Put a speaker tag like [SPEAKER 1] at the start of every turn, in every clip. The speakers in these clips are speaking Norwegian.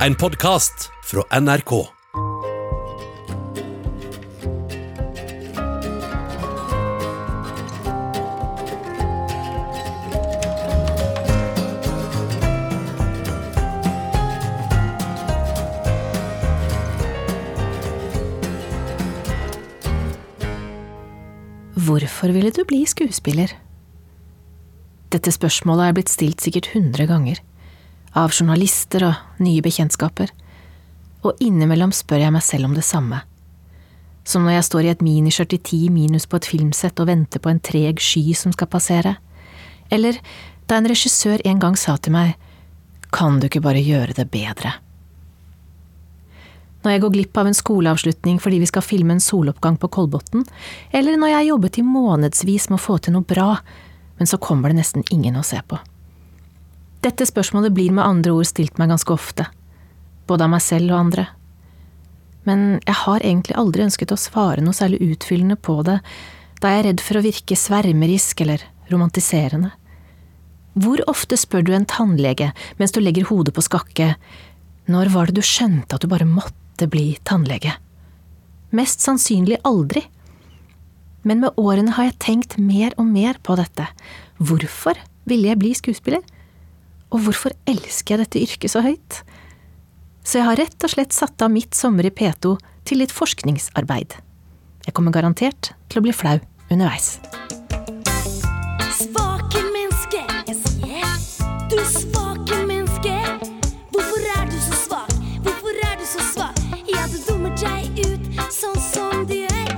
[SPEAKER 1] En podkast fra NRK.
[SPEAKER 2] Hvorfor ville du bli skuespiller? Dette spørsmålet er blitt stilt sikkert hundre ganger, av journalister og nye bekjentskaper, og innimellom spør jeg meg selv om det samme. Som når jeg står i et miniskjørt i ti minus på et filmsett og venter på en treg sky som skal passere, eller da en regissør en gang sa til meg, kan du ikke bare gjøre det bedre? når jeg går glipp av en skoleavslutning fordi vi skal filme en soloppgang på Kolbotn, eller når jeg har jobbet i månedsvis med å få til noe bra, men så kommer det nesten ingen å se på. Dette spørsmålet blir med andre ord stilt meg ganske ofte, både av meg selv og andre. Men jeg har egentlig aldri ønsket å svare noe særlig utfyllende på det, da jeg er redd for å virke svermerisk eller romantiserende. Hvor ofte spør du en tannlege mens du legger hodet på skakke, når var det du skjønte at du bare måtte? bli tannlege. Mest sannsynlig aldri. Men med årene har jeg tenkt mer og mer på dette. Hvorfor ville jeg bli skuespiller? Og hvorfor elsker jeg dette yrket så høyt? Så jeg har rett og slett satt av mitt sommer i P2 til litt forskningsarbeid. Jeg kommer garantert til å bli flau underveis.
[SPEAKER 3] Svake menneske, jeg sier. Du svake menneske. Hvorfor er du så svak? Hvorfor er du så svak? Ja, du dummer deg ut sånn som du gjør.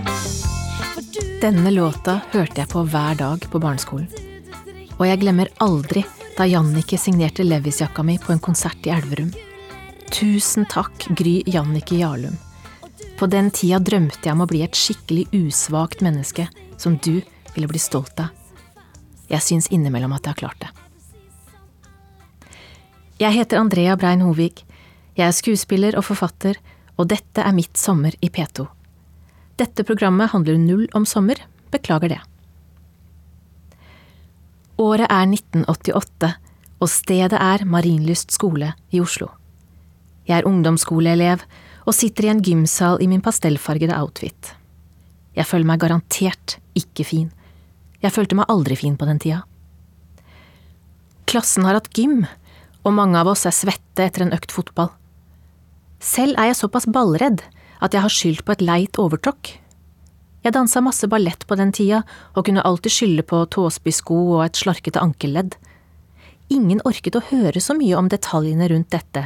[SPEAKER 3] Du
[SPEAKER 2] Denne låta hørte jeg på hver dag på barneskolen. Og jeg glemmer aldri da Jannicke signerte Levis-jakka mi på en konsert i Elverum. Tusen takk, Gry Jannicke Jarlum. På den tida drømte jeg om å bli et skikkelig usvakt menneske som du ville bli stolt av. Jeg syns innimellom at jeg har klart det. Jeg heter Andrea Brein Hovig. Jeg er skuespiller og forfatter, og dette er mitt sommer i P2. Dette programmet handler null om sommer, beklager det. Året er 1988, og stedet er Marienlyst skole i Oslo. Jeg er ungdomsskoleelev og sitter i en gymsal i min pastellfargede outfit. Jeg føler meg garantert ikke fin. Jeg følte meg aldri fin på den tida. Klassen har hatt gym, og mange av oss er svette etter en økt fotball. Selv er jeg såpass ballredd at jeg har skyldt på et leit overtråkk. Jeg dansa masse ballett på den tida og kunne alltid skylde på tåspissko og et slarkete ankelledd. Ingen orket å høre så mye om detaljene rundt dette,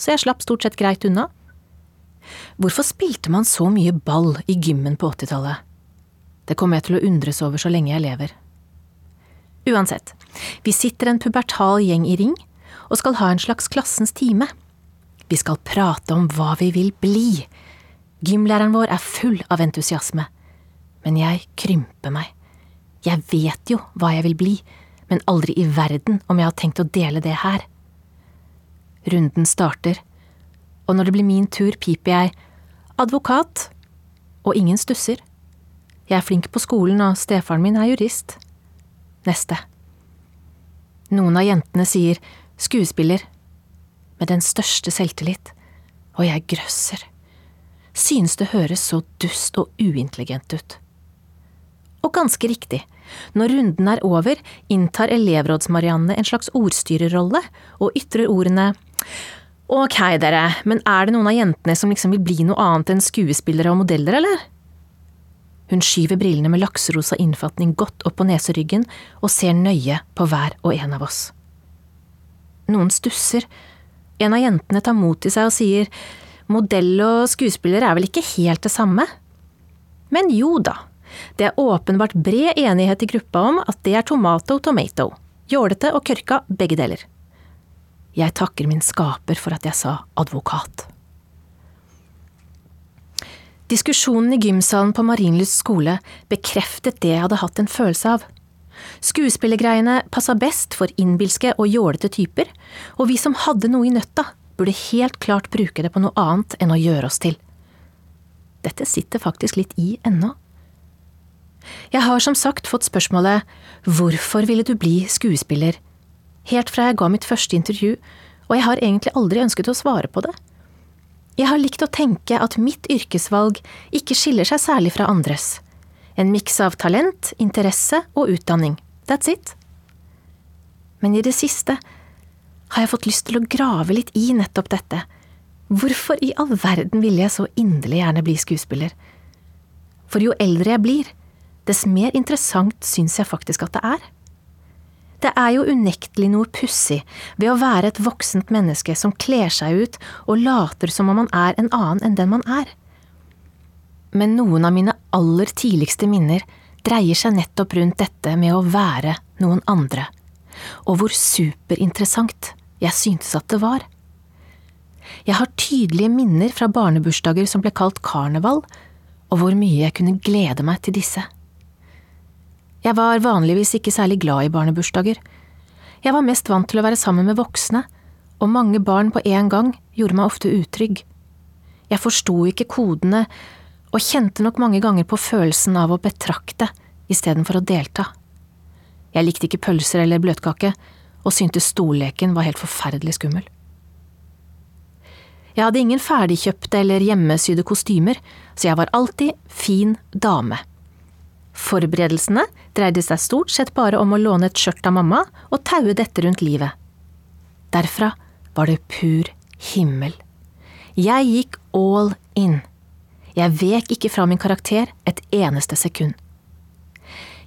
[SPEAKER 2] så jeg slapp stort sett greit unna. Hvorfor spilte man så mye ball i gymmen på åttitallet? Det kommer jeg til å undres over så lenge jeg lever. Uansett, vi sitter en pubertal gjeng i ring og skal ha en slags klassens time. Vi skal prate om hva vi vil bli. Gymlæreren vår er full av entusiasme. Men jeg krymper meg. Jeg vet jo hva jeg vil bli, men aldri i verden om jeg har tenkt å dele det her. Runden starter, og når det blir min tur, piper jeg advokat, og ingen stusser. Jeg er flink på skolen, og stefaren min er jurist. Neste. Noen av jentene sier skuespiller, med den største selvtillit, og jeg grøsser. Synes det høres så dust og uintelligent ut. Ganske riktig, når runden er over, inntar elevråds-Marianne en slags ordstyrerrolle og ytrer ordene Ok, dere, men er det noen av jentene som liksom vil bli noe annet enn skuespillere og modeller, eller? Hun skyver brillene med lakserosa innfatning godt opp på neseryggen og ser nøye på hver og en av oss. Noen stusser. En av jentene tar mot i seg og sier modell og skuespiller er vel ikke helt det samme? Men jo da, det er åpenbart bred enighet i gruppa om at det er tomato tomato, jålete og kørka begge deler. Jeg takker min skaper for at jeg sa advokat. Diskusjonen i gymsalen på Marienlyst skole bekreftet det jeg hadde hatt en følelse av. Skuespillergreiene passa best for innbilske og jålete typer, og vi som hadde noe i nøtta, burde helt klart bruke det på noe annet enn å gjøre oss til. Dette sitter faktisk litt i ennå. Jeg har som sagt fått spørsmålet Hvorfor ville du bli skuespiller? helt fra jeg ga mitt første intervju, og jeg har egentlig aldri ønsket å svare på det. Jeg har likt å tenke at mitt yrkesvalg ikke skiller seg særlig fra andres. En miks av talent, interesse og utdanning. That's it. Men i det siste har jeg fått lyst til å grave litt i nettopp dette. Hvorfor i all verden ville jeg så inderlig gjerne bli skuespiller? For jo eldre jeg blir, dess mer interessant syns jeg faktisk at det er. Det er jo unektelig noe pussig ved å være et voksent menneske som kler seg ut og later som om man er en annen enn den man er. Men noen av mine aller tidligste minner dreier seg nettopp rundt dette med å være noen andre, og hvor superinteressant jeg syntes at det var. Jeg har tydelige minner fra barnebursdager som ble kalt karneval, og hvor mye jeg kunne glede meg til disse. Jeg var vanligvis ikke særlig glad i barnebursdager. Jeg var mest vant til å være sammen med voksne, og mange barn på en gang gjorde meg ofte utrygg. Jeg forsto ikke kodene, og kjente nok mange ganger på følelsen av å betrakte istedenfor å delta. Jeg likte ikke pølser eller bløtkake, og syntes stolleken var helt forferdelig skummel. Jeg hadde ingen ferdigkjøpte eller hjemmesydde kostymer, så jeg var alltid fin dame. Forberedelsene dreide seg stort sett bare om å låne et skjørt av mamma og taue dette rundt livet. Derfra var det pur himmel. Jeg gikk all in. Jeg vek ikke fra min karakter et eneste sekund.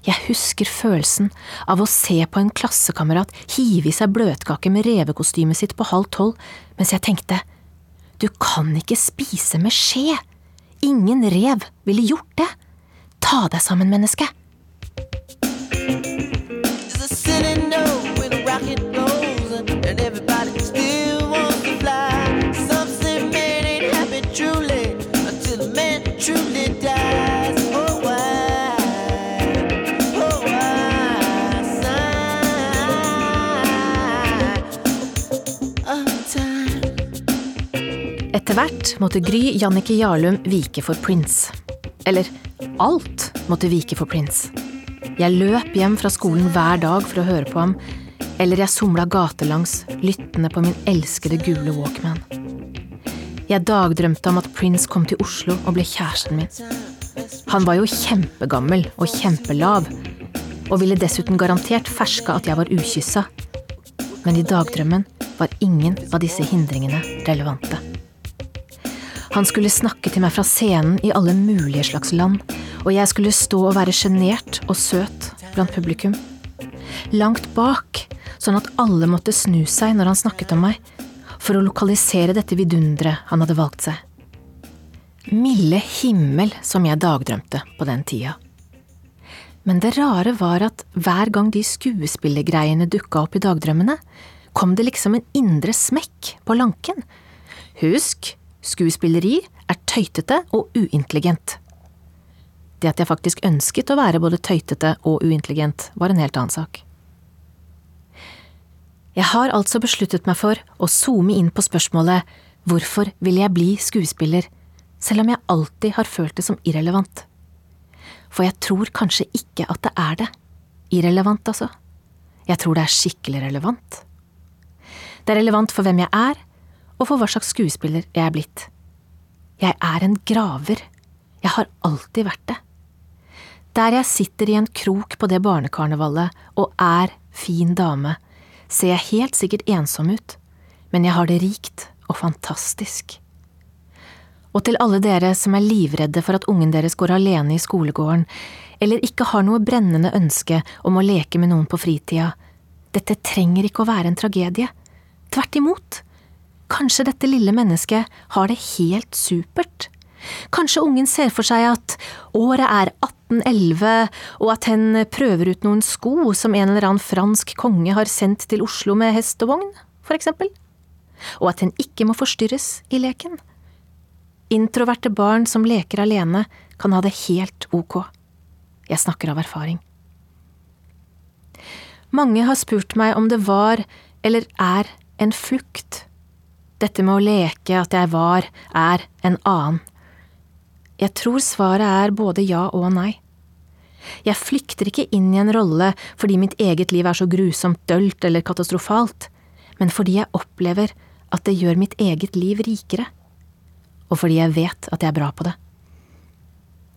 [SPEAKER 2] Jeg husker følelsen av å se på en klassekamerat hive i seg bløtkake med revekostymet sitt på halv tolv, mens jeg tenkte du kan ikke spise med skje. Ingen rev ville gjort det. Ta deg sammen, menneske.
[SPEAKER 4] Oh? Oh.
[SPEAKER 2] Etter hvert måtte Gry Jannicke Jarlum vike for Prince. Eller alt måtte vike for Prince. Jeg løp hjem fra skolen hver dag for å høre på ham, eller jeg somla gatelangs, lyttende på min elskede gule Walkman. Jeg dagdrømte om at Prince kom til Oslo og ble kjæresten min. Han var jo kjempegammel og kjempelav, og ville dessuten garantert ferska at jeg var ukyssa. Men i dagdrømmen var ingen av disse hindringene relevante. Han skulle snakke til meg fra scenen i alle mulige slags land, og jeg skulle stå og være sjenert og søt blant publikum. Langt bak, sånn at alle måtte snu seg når han snakket om meg, for å lokalisere dette vidunderet han hadde valgt seg. Milde himmel som jeg dagdrømte på den tida. Men det rare var at hver gang de skuespillergreiene dukka opp i dagdrømmene, kom det liksom en indre smekk på lanken. Husk, skuespilleri er tøytete og uintelligent. Det at jeg faktisk ønsket å være både tøytete og uintelligent, var en helt annen sak. Jeg har altså besluttet meg for å zoome inn på spørsmålet hvorfor vil jeg bli skuespiller, selv om jeg alltid har følt det som irrelevant. For jeg tror kanskje ikke at det er det. Irrelevant, altså. Jeg tror det er skikkelig relevant. Det er relevant for hvem jeg er, og for hva slags skuespiller jeg er blitt. Jeg er en graver. Jeg har alltid vært det. Der jeg sitter i en krok på det barnekarnevalet og er fin dame, ser jeg helt sikkert ensom ut, men jeg har det rikt og fantastisk. Og til alle dere som er livredde for at ungen deres går alene i skolegården, eller ikke har noe brennende ønske om å leke med noen på fritida, dette trenger ikke å være en tragedie. Tvert imot. Kanskje dette lille mennesket har det helt supert. Kanskje ungen ser for seg at året er 1811, og at hen prøver ut noen sko som en eller annen fransk konge har sendt til Oslo med hest og vogn, for eksempel. Og at hen ikke må forstyrres i leken. Introverte barn som leker alene, kan ha det helt ok. Jeg snakker av erfaring. Mange har spurt meg om det var, eller er, en flukt. Dette med å leke at jeg var, er, en annen. Jeg tror svaret er både ja og nei. Jeg flykter ikke inn i en rolle fordi mitt eget liv er så grusomt dølt eller katastrofalt, men fordi jeg opplever at det gjør mitt eget liv rikere, og fordi jeg vet at jeg er bra på det.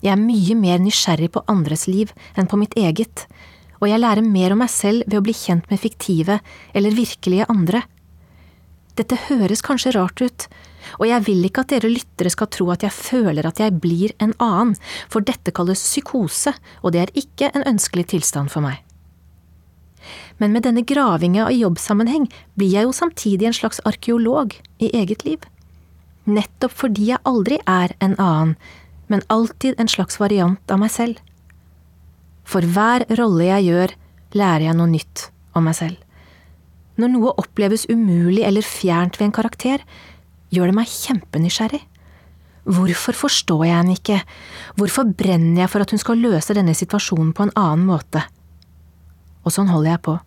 [SPEAKER 2] Jeg er mye mer nysgjerrig på andres liv enn på mitt eget, og jeg lærer mer om meg selv ved å bli kjent med fiktive eller virkelige andre. Dette høres kanskje rart ut, og jeg vil ikke at dere lyttere skal tro at jeg føler at jeg blir en annen, for dette kalles psykose, og det er ikke en ønskelig tilstand for meg. Men med denne gravinga i jobbsammenheng blir jeg jo samtidig en slags arkeolog i eget liv. Nettopp fordi jeg aldri er en annen, men alltid en slags variant av meg selv. For hver rolle jeg gjør, lærer jeg noe nytt om meg selv. Når noe oppleves umulig eller fjernt ved en karakter, gjør det meg kjempenysgjerrig. Hvorfor forstår jeg henne ikke, hvorfor brenner jeg for at hun skal løse denne situasjonen på en annen måte? Og sånn holder jeg på.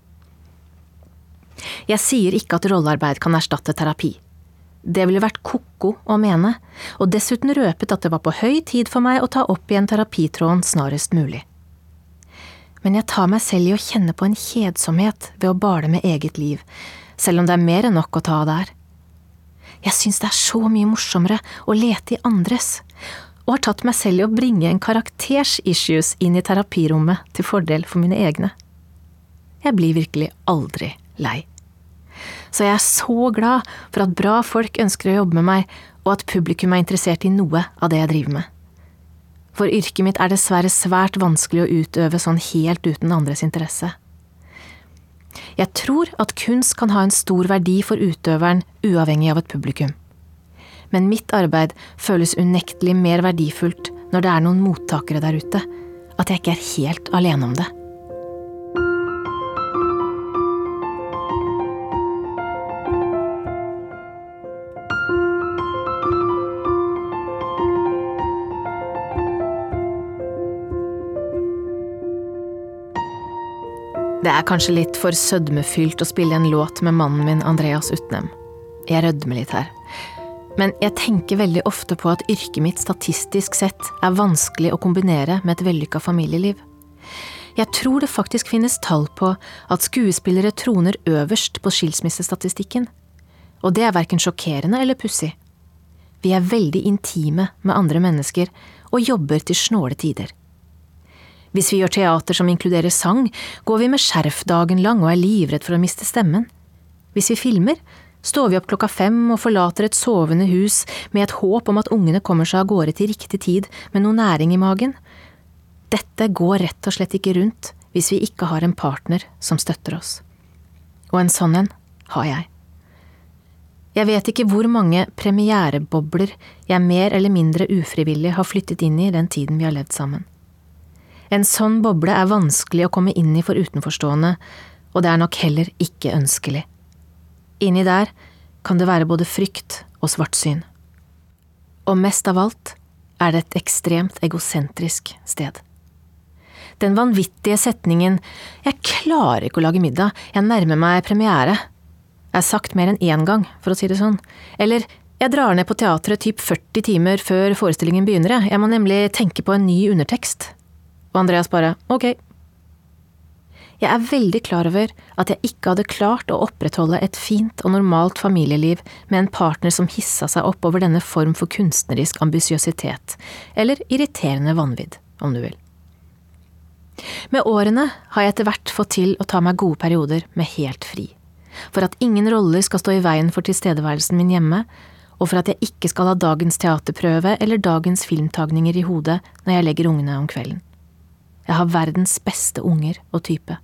[SPEAKER 2] Jeg sier ikke at rollearbeid kan erstatte terapi. Det ville vært ko-ko å mene, og dessuten røpet at det var på høy tid for meg å ta opp igjen terapitråden snarest mulig. Men jeg tar meg selv i å kjenne på en kjedsomhet ved å bale med eget liv, selv om det er mer enn nok å ta av der. Jeg syns det er så mye morsommere å lete i andres, og har tatt meg selv i å bringe en karakters issues inn i terapirommet til fordel for mine egne. Jeg blir virkelig aldri lei. Så jeg er så glad for at bra folk ønsker å jobbe med meg, og at publikum er interessert i noe av det jeg driver med. For yrket mitt er dessverre svært vanskelig å utøve sånn helt uten andres interesse. Jeg tror at kunst kan ha en stor verdi for utøveren, uavhengig av et publikum. Men mitt arbeid føles unektelig mer verdifullt når det er noen mottakere der ute, at jeg ikke er helt alene om det. Det er kanskje litt for sødmefylt å spille en låt med mannen min Andreas Utnem. Jeg rødmer litt her. Men jeg tenker veldig ofte på at yrket mitt statistisk sett er vanskelig å kombinere med et vellykka familieliv. Jeg tror det faktisk finnes tall på at skuespillere troner øverst på skilsmissestatistikken. Og det er verken sjokkerende eller pussig. Vi er veldig intime med andre mennesker og jobber til snåle tider. Hvis vi gjør teater som inkluderer sang, går vi med skjerf dagen lang og er livredd for å miste stemmen. Hvis vi filmer, står vi opp klokka fem og forlater et sovende hus med et håp om at ungene kommer seg av gårde til riktig tid med noe næring i magen. Dette går rett og slett ikke rundt hvis vi ikke har en partner som støtter oss. Og en sånn en har jeg. Jeg vet ikke hvor mange premierebobler jeg mer eller mindre ufrivillig har flyttet inn i den tiden vi har levd sammen. En sånn boble er vanskelig å komme inn i for utenforstående, og det er nok heller ikke ønskelig. Inni der kan det være både frykt og svartsyn. Og mest av alt er det et ekstremt egosentrisk sted. Den vanvittige setningen Jeg klarer ikke å lage middag, jeg nærmer meg premiere, er sagt mer enn én gang, for å si det sånn. Eller Jeg drar ned på teatret typ 40 timer før forestillingen begynner, jeg må nemlig tenke på en ny undertekst. Og Andreas bare ok. Jeg er veldig klar over at jeg ikke hadde klart å opprettholde et fint og normalt familieliv med en partner som hissa seg opp over denne form for kunstnerisk ambisiøsitet, eller irriterende vanvidd, om du vil. Med årene har jeg etter hvert fått til å ta meg gode perioder med helt fri, for at ingen roller skal stå i veien for tilstedeværelsen min hjemme, og for at jeg ikke skal ha dagens teaterprøve eller dagens filmtagninger i hodet når jeg legger ungene om kvelden. Jeg har verdens beste unger og type.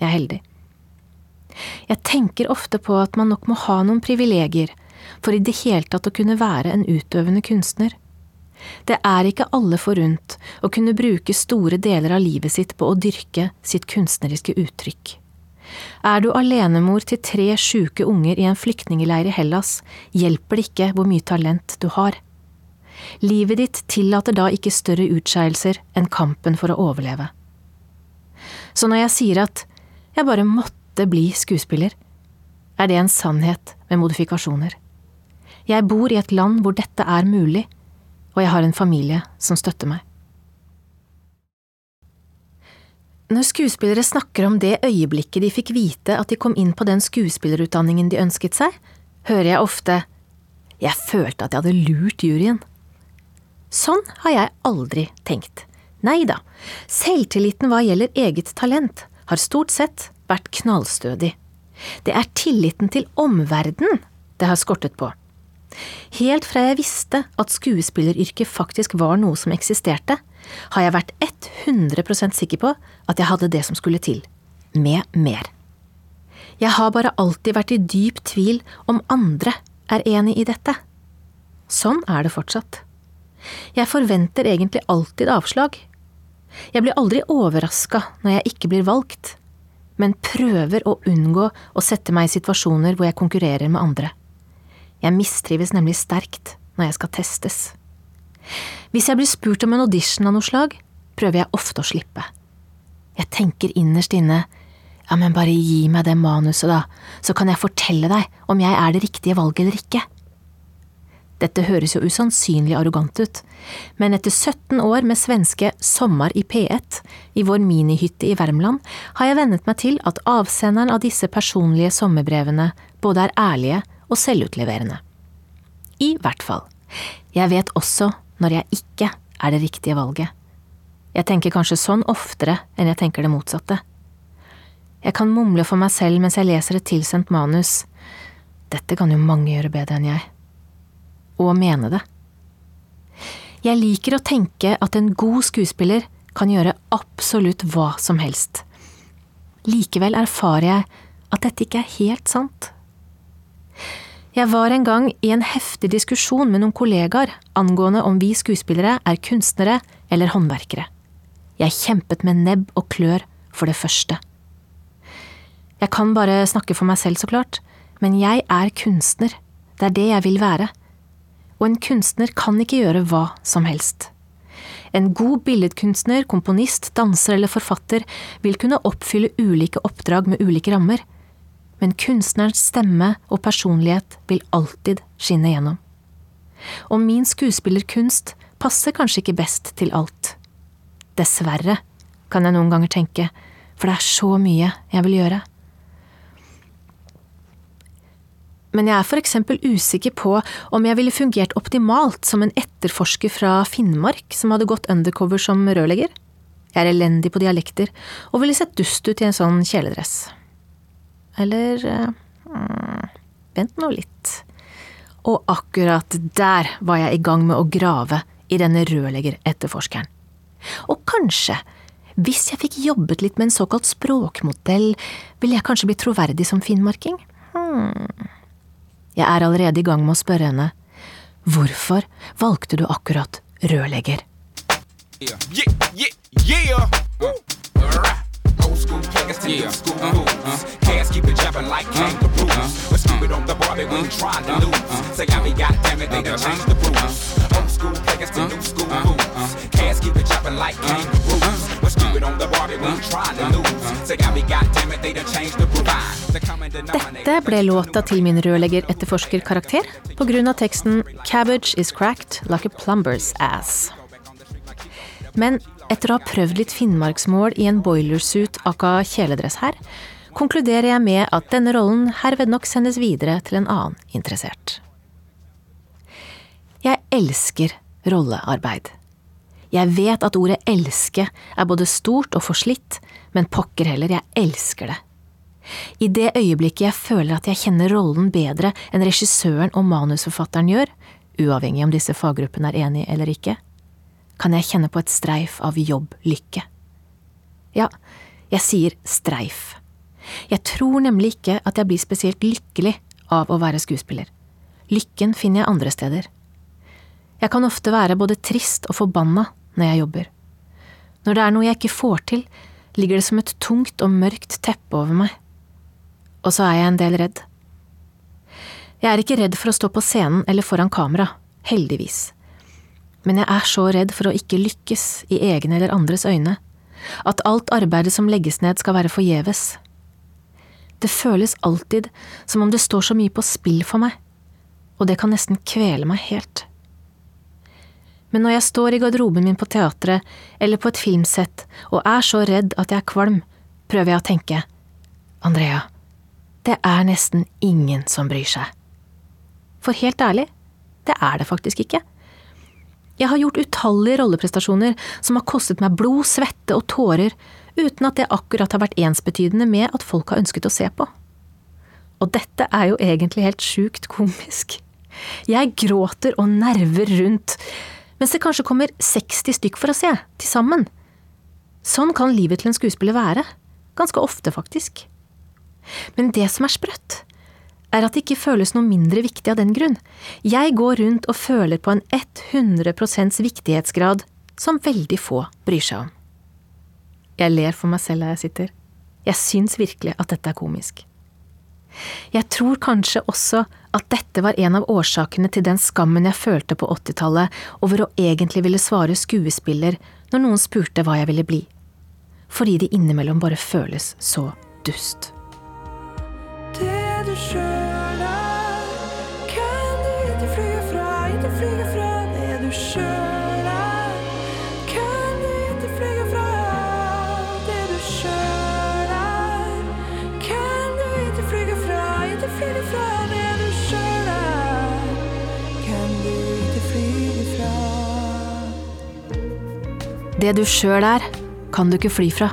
[SPEAKER 2] Jeg er heldig. Jeg tenker ofte på at man nok må ha noen privilegier for i det hele tatt å kunne være en utøvende kunstner. Det er ikke alle forunt å kunne bruke store deler av livet sitt på å dyrke sitt kunstneriske uttrykk. Er du alenemor til tre sjuke unger i en flyktningeleir i Hellas, hjelper det ikke hvor mye talent du har. Livet ditt tillater da ikke større utskeielser enn kampen for å overleve. Så når jeg sier at jeg bare måtte bli skuespiller, er det en sannhet med modifikasjoner. Jeg bor i et land hvor dette er mulig, og jeg har en familie som støtter meg. Når skuespillere snakker om det øyeblikket de fikk vite at de kom inn på den skuespillerutdanningen de ønsket seg, hører jeg ofte Jeg følte at jeg hadde lurt juryen. Sånn har jeg aldri tenkt. Nei da, selvtilliten hva gjelder eget talent, har stort sett vært knallstødig. Det er tilliten til omverdenen det har skortet på. Helt fra jeg visste at skuespilleryrket faktisk var noe som eksisterte, har jeg vært 100% sikker på at jeg hadde det som skulle til. Med mer. Jeg har bare alltid vært i dyp tvil om andre er enig i dette. Sånn er det fortsatt. Jeg forventer egentlig alltid avslag. Jeg blir aldri overraska når jeg ikke blir valgt, men prøver å unngå å sette meg i situasjoner hvor jeg konkurrerer med andre. Jeg mistrives nemlig sterkt når jeg skal testes. Hvis jeg blir spurt om en audition av noe slag, prøver jeg ofte å slippe. Jeg tenker innerst inne ja, men bare gi meg det manuset, da, så kan jeg fortelle deg om jeg er det riktige valget eller ikke. Dette høres jo usannsynlig arrogant ut, men etter 17 år med svenske Sommar i P1 i vår minihytte i Värmland har jeg vennet meg til at avsenderen av disse personlige sommerbrevene både er ærlige og selvutleverende. I hvert fall. Jeg vet også når jeg ikke er det riktige valget. Jeg tenker kanskje sånn oftere enn jeg tenker det motsatte. Jeg kan mumle for meg selv mens jeg leser et tilsendt manus. Dette kan jo mange gjøre bedre enn jeg og mene det. Jeg liker å tenke at en god skuespiller kan gjøre absolutt hva som helst. Likevel erfarer jeg at dette ikke er helt sant. Jeg var en gang i en heftig diskusjon med noen kollegaer angående om vi skuespillere er kunstnere eller håndverkere. Jeg kjempet med nebb og klør for det første. Jeg kan bare snakke for meg selv, så klart, men jeg er kunstner, det er det jeg vil være og en kunstner kan ikke gjøre hva som helst. En god billedkunstner, komponist, danser eller forfatter vil kunne oppfylle ulike oppdrag med ulike rammer, men kunstnerens stemme og personlighet vil alltid skinne gjennom. Og min skuespillerkunst passer kanskje ikke best til alt. Dessverre, kan jeg noen ganger tenke, for det er så mye jeg vil gjøre. Men jeg er for eksempel usikker på om jeg ville fungert optimalt som en etterforsker fra Finnmark som hadde gått undercover som rørlegger. Jeg er elendig på dialekter og ville sett dust ut i en sånn kjeledress. Eller mm, Vent nå litt. Og akkurat der var jeg i gang med å grave i denne rørleggeretterforskeren. Og kanskje, hvis jeg fikk jobbet litt med en såkalt språkmodell, ville jeg kanskje blitt troverdig som finnmarking? Hmm. Jeg er allerede i gang med å spørre henne. Hvorfor valgte du akkurat rørlegger?
[SPEAKER 5] Yeah, yeah, yeah. Uh, school players to new school moves. Cats keep it chopping like kangaroos. But stupid on the Barbie, we trying to lose. They done changed the rules. Old school players to new school moves. Cats keep it jumping like kangaroos. But stupid on the Barbie, we ain't trying to lose. Say, I mean, goddamn it, they done changed the provide.
[SPEAKER 2] Dette ble låta til min rørlegger-etterforsker-karakter av teksten Cabbage is cracked like a plumber's ass. Men etter å ha prøvd litt finnmarksmål i en boilersuit aka kjeledress her, konkluderer jeg med at denne rollen herved nok sendes videre til en annen interessert. Jeg elsker rollearbeid. Jeg vet at ordet elske er både stort og forslitt, men pokker heller, jeg elsker det. I det øyeblikket jeg føler at jeg kjenner rollen bedre enn regissøren og manusforfatteren gjør, uavhengig om disse faggruppene er enige eller ikke, kan jeg kjenne på et streif av jobblykke. Ja, jeg sier streif. Jeg tror nemlig ikke at jeg blir spesielt lykkelig av å være skuespiller. Lykken finner jeg andre steder. Jeg kan ofte være både trist og forbanna når jeg jobber. Når det er noe jeg ikke får til, ligger det som et tungt og mørkt teppe over meg og så er jeg en del redd. Jeg er ikke redd for å stå på scenen eller foran kamera, heldigvis, men jeg er så redd for å ikke lykkes i egne eller andres øyne, at alt arbeidet som legges ned skal være forgjeves. Det føles alltid som om det står så mye på spill for meg, og det kan nesten kvele meg helt. Men når jeg står i garderoben min på teatret eller på et filmsett og er så redd at jeg er kvalm, prøver jeg å tenke, Andrea, det er nesten ingen som bryr seg. For helt ærlig, det er det faktisk ikke. Jeg har gjort utallige rolleprestasjoner som har kostet meg blod, svette og tårer, uten at det akkurat har vært ensbetydende med at folk har ønsket å se på. Og dette er jo egentlig helt sjukt komisk. Jeg gråter og nerver rundt, mens det kanskje kommer 60 stykk for å se, til sammen. Sånn kan livet til en skuespiller være. Ganske ofte, faktisk. Men det som er sprøtt, er at det ikke føles noe mindre viktig av den grunn. Jeg går rundt og føler på en 100% viktighetsgrad som veldig få bryr seg om. Jeg ler for meg selv der jeg sitter. Jeg syns virkelig at dette er komisk. Jeg tror kanskje også at dette var en av årsakene til den skammen jeg følte på 80-tallet over å egentlig ville svare skuespiller når noen spurte hva jeg ville bli. Fordi det innimellom bare føles så dust.
[SPEAKER 6] Det du sjøl Det du sjøl er, kan du ikke
[SPEAKER 2] fly fra,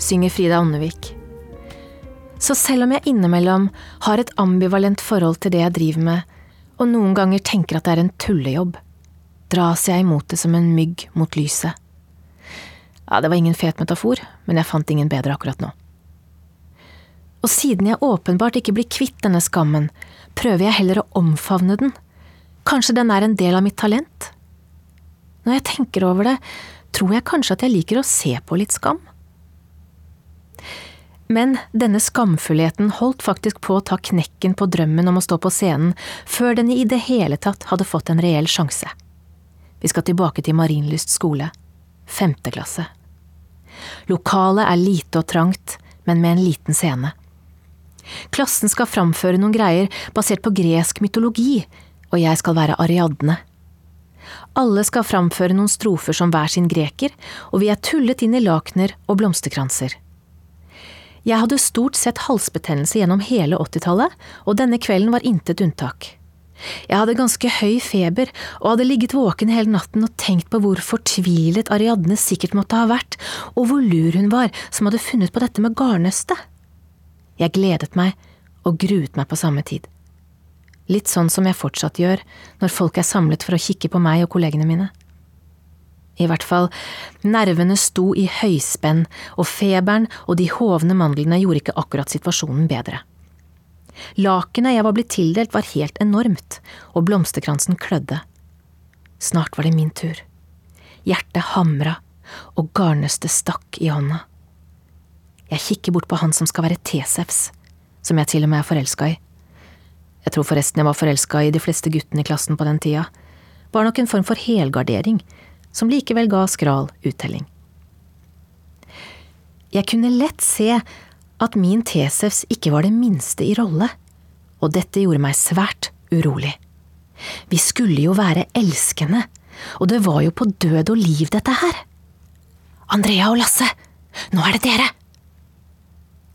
[SPEAKER 2] synger Frida Åndevik. Så selv om jeg innimellom har et ambivalent forhold til det jeg driver med, og noen ganger tenker at det er en tullejobb, dras jeg imot det som en mygg mot lyset. Ja, det var ingen fet metafor, men jeg fant ingen bedre akkurat nå. Og siden jeg åpenbart ikke blir kvitt denne skammen, prøver jeg heller å omfavne den. Kanskje den er en del av mitt talent? Når jeg tenker over det, tror jeg kanskje at jeg liker å se på litt skam. Men denne skamfullheten holdt faktisk på å ta knekken på drømmen om å stå på scenen før den i det hele tatt hadde fått en reell sjanse. Vi skal tilbake til Marienlyst skole. Femte klasse. Lokalet er lite og trangt, men med en liten scene. Klassen skal framføre noen greier basert på gresk mytologi, og jeg skal være Ariadne. Alle skal framføre noen strofer som hver sin greker, og vi er tullet inn i lakener og blomsterkranser. Jeg hadde stort sett halsbetennelse gjennom hele 80-tallet, og denne kvelden var intet unntak. Jeg hadde ganske høy feber og hadde ligget våken hele natten og tenkt på hvor fortvilet Ariadne sikkert måtte ha vært, og hvor lur hun var som hadde funnet på dette med garnnøstet. Jeg gledet meg og gruet meg på samme tid. Litt sånn som jeg fortsatt gjør når folk er samlet for å kikke på meg og kollegene mine. I hvert fall, nervene sto i høyspenn, og feberen og de hovne mandlene gjorde ikke akkurat situasjonen bedre. Lakenet jeg var blitt tildelt var helt enormt, og blomsterkransen klødde. Snart var det min tur. Hjertet hamra, og garnnøstet stakk i hånda. Jeg kikker bort på han som skal være Tesefs, som jeg til og med er forelska i. Jeg tror forresten jeg var forelska i de fleste guttene i klassen på den tida. Var nok en form for helgardering, som likevel ga skral uttelling. Jeg kunne lett se at min Tesefs ikke var det minste i rolle, og dette gjorde meg svært urolig. Vi skulle jo være elskende, og det var jo på død og liv, dette her. Andrea og Lasse, nå er det dere!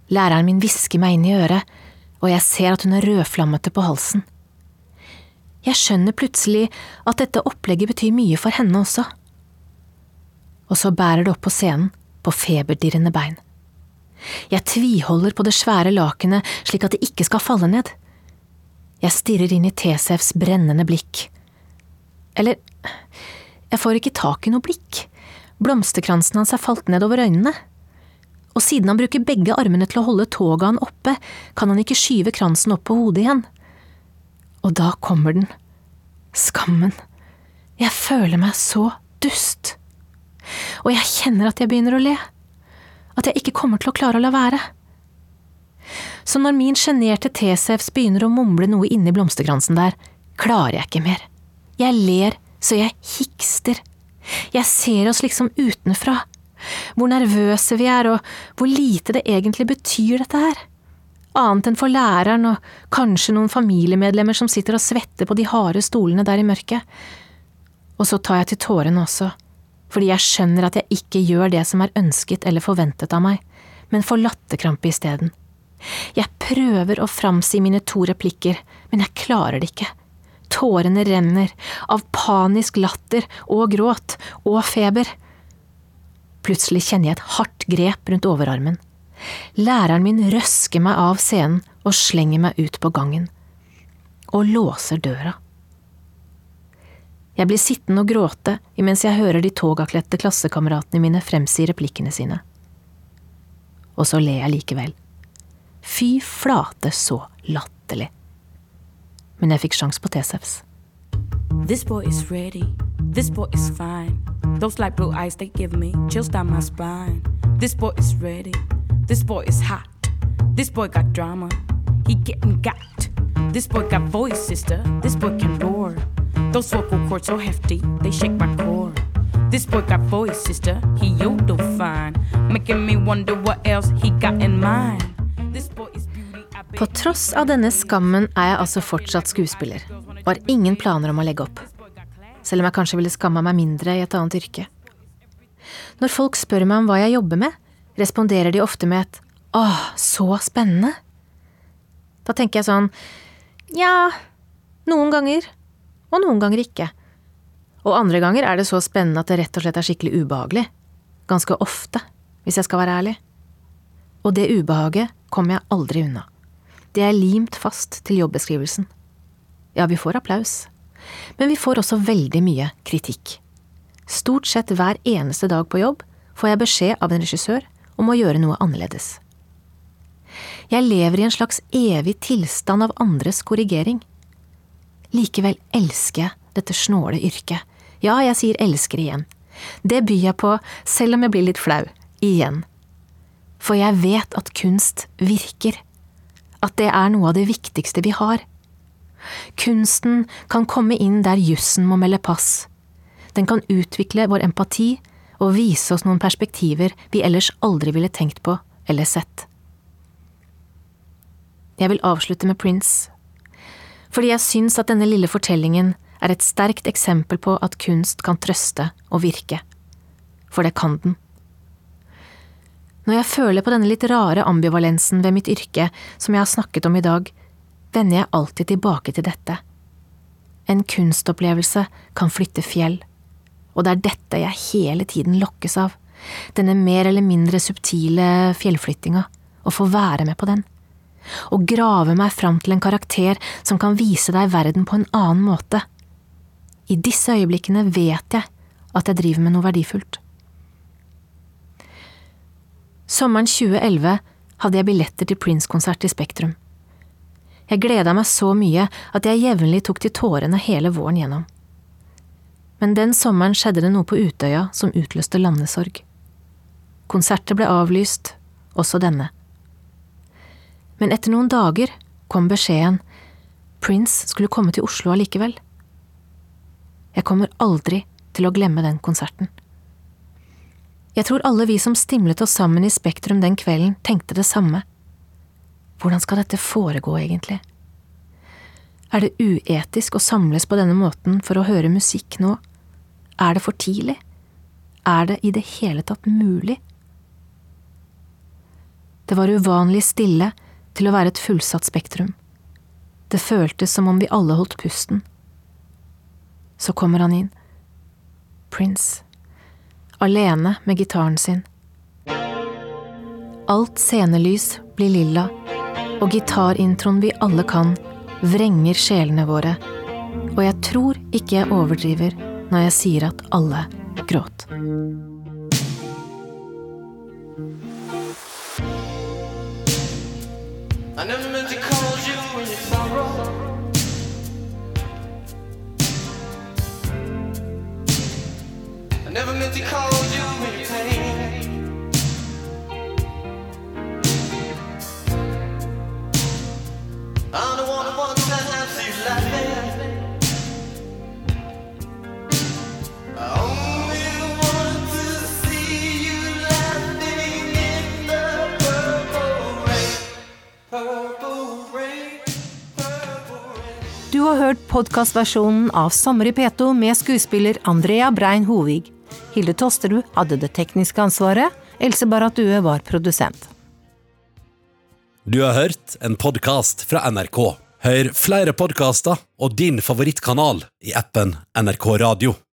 [SPEAKER 2] Læreren min hvisker meg inn i øret, og jeg ser at hun er rødflammete på halsen. Jeg skjønner plutselig at dette opplegget betyr mye for henne også og så bærer det opp på scenen på feberdirrende bein. Jeg tviholder på det svære lakenet slik at det ikke skal falle ned. Jeg stirrer inn i Tesefs brennende blikk. Eller, jeg får ikke tak i noe blikk, blomsterkransen hans er falt ned over øynene. Og siden han bruker begge armene til å holde togaen oppe, kan han ikke skyve kransen opp på hodet igjen. Og da kommer den. Skammen. Jeg føler meg så dust og jeg kjenner at jeg begynner å le, at jeg ikke kommer til å klare å la være. Så når min sjenerte Tesefs begynner å mumle noe inni blomsterkransen der, klarer jeg ikke mer. Jeg ler så jeg hikster. Jeg ser oss liksom utenfra, hvor nervøse vi er og hvor lite det egentlig betyr dette her. Annet enn for læreren og kanskje noen familiemedlemmer som sitter og svetter på de harde stolene der i mørket. Og så tar jeg til tårene også fordi jeg skjønner at jeg ikke gjør det som er ønsket eller forventet av meg, men får latterkrampe isteden. Jeg prøver å framsi mine to replikker, men jeg klarer det ikke. Tårene renner, av panisk latter og gråt og feber. Plutselig kjenner jeg et hardt grep rundt overarmen. Læreren min røsker meg av scenen og slenger meg ut på gangen. Og låser døra. Jeg blir sittende og gråte imens jeg hører de togakledte klassekameratene mine fremsi replikkene sine. Og så ler jeg likevel. Fy flate, så latterlig. Men jeg fikk sjans på T-Seps.
[SPEAKER 7] This boy is ready. This boy is fine. Those light blue eyes they give me chills down my spine. This boy is ready. This boy is hot. This boy got drama. He getting got. This boy got voice, sister. This boy can roar. Those vocal cords so hefty, they shake my core. This boy got voice, sister. He yodel fine, making me wonder what else he got in mind. This boy is.
[SPEAKER 2] På tross av denne skammen er jeg altså fortsatt skuespiller, og har ingen planer om å legge opp. Selv om jeg kanskje ville skamma meg mindre i et annet yrke. Når folk spør meg om hva jeg jobber med, responderer de ofte med et åh, så spennende. Da tenker jeg sånn, ja, noen ganger, og noen ganger ikke. Og andre ganger er det så spennende at det rett og slett er skikkelig ubehagelig. Ganske ofte, hvis jeg skal være ærlig. Og det ubehaget kommer jeg aldri unna. Det er limt fast til jobbeskrivelsen. Ja, vi får applaus. Men vi får også veldig mye kritikk. Stort sett hver eneste dag på jobb får jeg beskjed av en regissør om å gjøre noe annerledes. Jeg lever i en slags evig tilstand av andres korrigering. Likevel elsker jeg dette snåle yrket. Ja, jeg sier elsker igjen. Det byr jeg på selv om jeg blir litt flau. Igjen. For jeg vet at kunst virker. At det er noe av det viktigste vi har. Kunsten kan komme inn der jussen må melde pass. Den kan utvikle vår empati og vise oss noen perspektiver vi ellers aldri ville tenkt på eller sett. Jeg vil avslutte med Prince, fordi jeg syns at denne lille fortellingen er et sterkt eksempel på at kunst kan trøste og virke. For det kan den. Når jeg føler på denne litt rare ambivalensen ved mitt yrke som jeg har snakket om i dag, vender jeg alltid tilbake til dette. En kunstopplevelse kan flytte fjell, og det er dette jeg hele tiden lokkes av, denne mer eller mindre subtile fjellflyttinga, å få være med på den. Å grave meg fram til en karakter som kan vise deg verden på en annen måte. I disse øyeblikkene vet jeg at jeg driver med noe verdifullt. Sommeren 2011 hadde jeg billetter til Prince-konsert i Spektrum. Jeg gleda meg så mye at jeg jevnlig tok til tårene hele våren gjennom. Men den sommeren skjedde det noe på Utøya som utløste landesorg. Konserter ble avlyst, også denne. Men etter noen dager kom beskjeden Prince skulle komme til Oslo allikevel. Jeg kommer aldri til å glemme den konserten. Jeg tror alle vi som stimlet oss sammen i Spektrum den kvelden, tenkte det samme. Hvordan skal dette foregå, egentlig? Er det uetisk å samles på denne måten for å høre musikk nå? Er det for tidlig? Er det i det hele tatt mulig? Det var uvanlig stille til å være et fullsatt Spektrum. Det føltes som om vi alle holdt pusten. Så kommer han inn. Prince. Alene med gitaren sin. Alt scenelys blir lilla, og gitarintroen vi alle kan, vrenger sjelene våre, og jeg tror ikke jeg overdriver når jeg sier at alle gråt.
[SPEAKER 4] I never meant to call you any sorrow. I never meant to cause you
[SPEAKER 8] hørt podkastversjonen av Sommer i P2 med skuespiller Andrea Brein Hovig. Hilde Tosterud hadde det tekniske ansvaret. Else Barrat Due var produsent.
[SPEAKER 1] Du har hørt en podkast fra NRK. Hør flere podkaster og din favorittkanal i appen NRK Radio.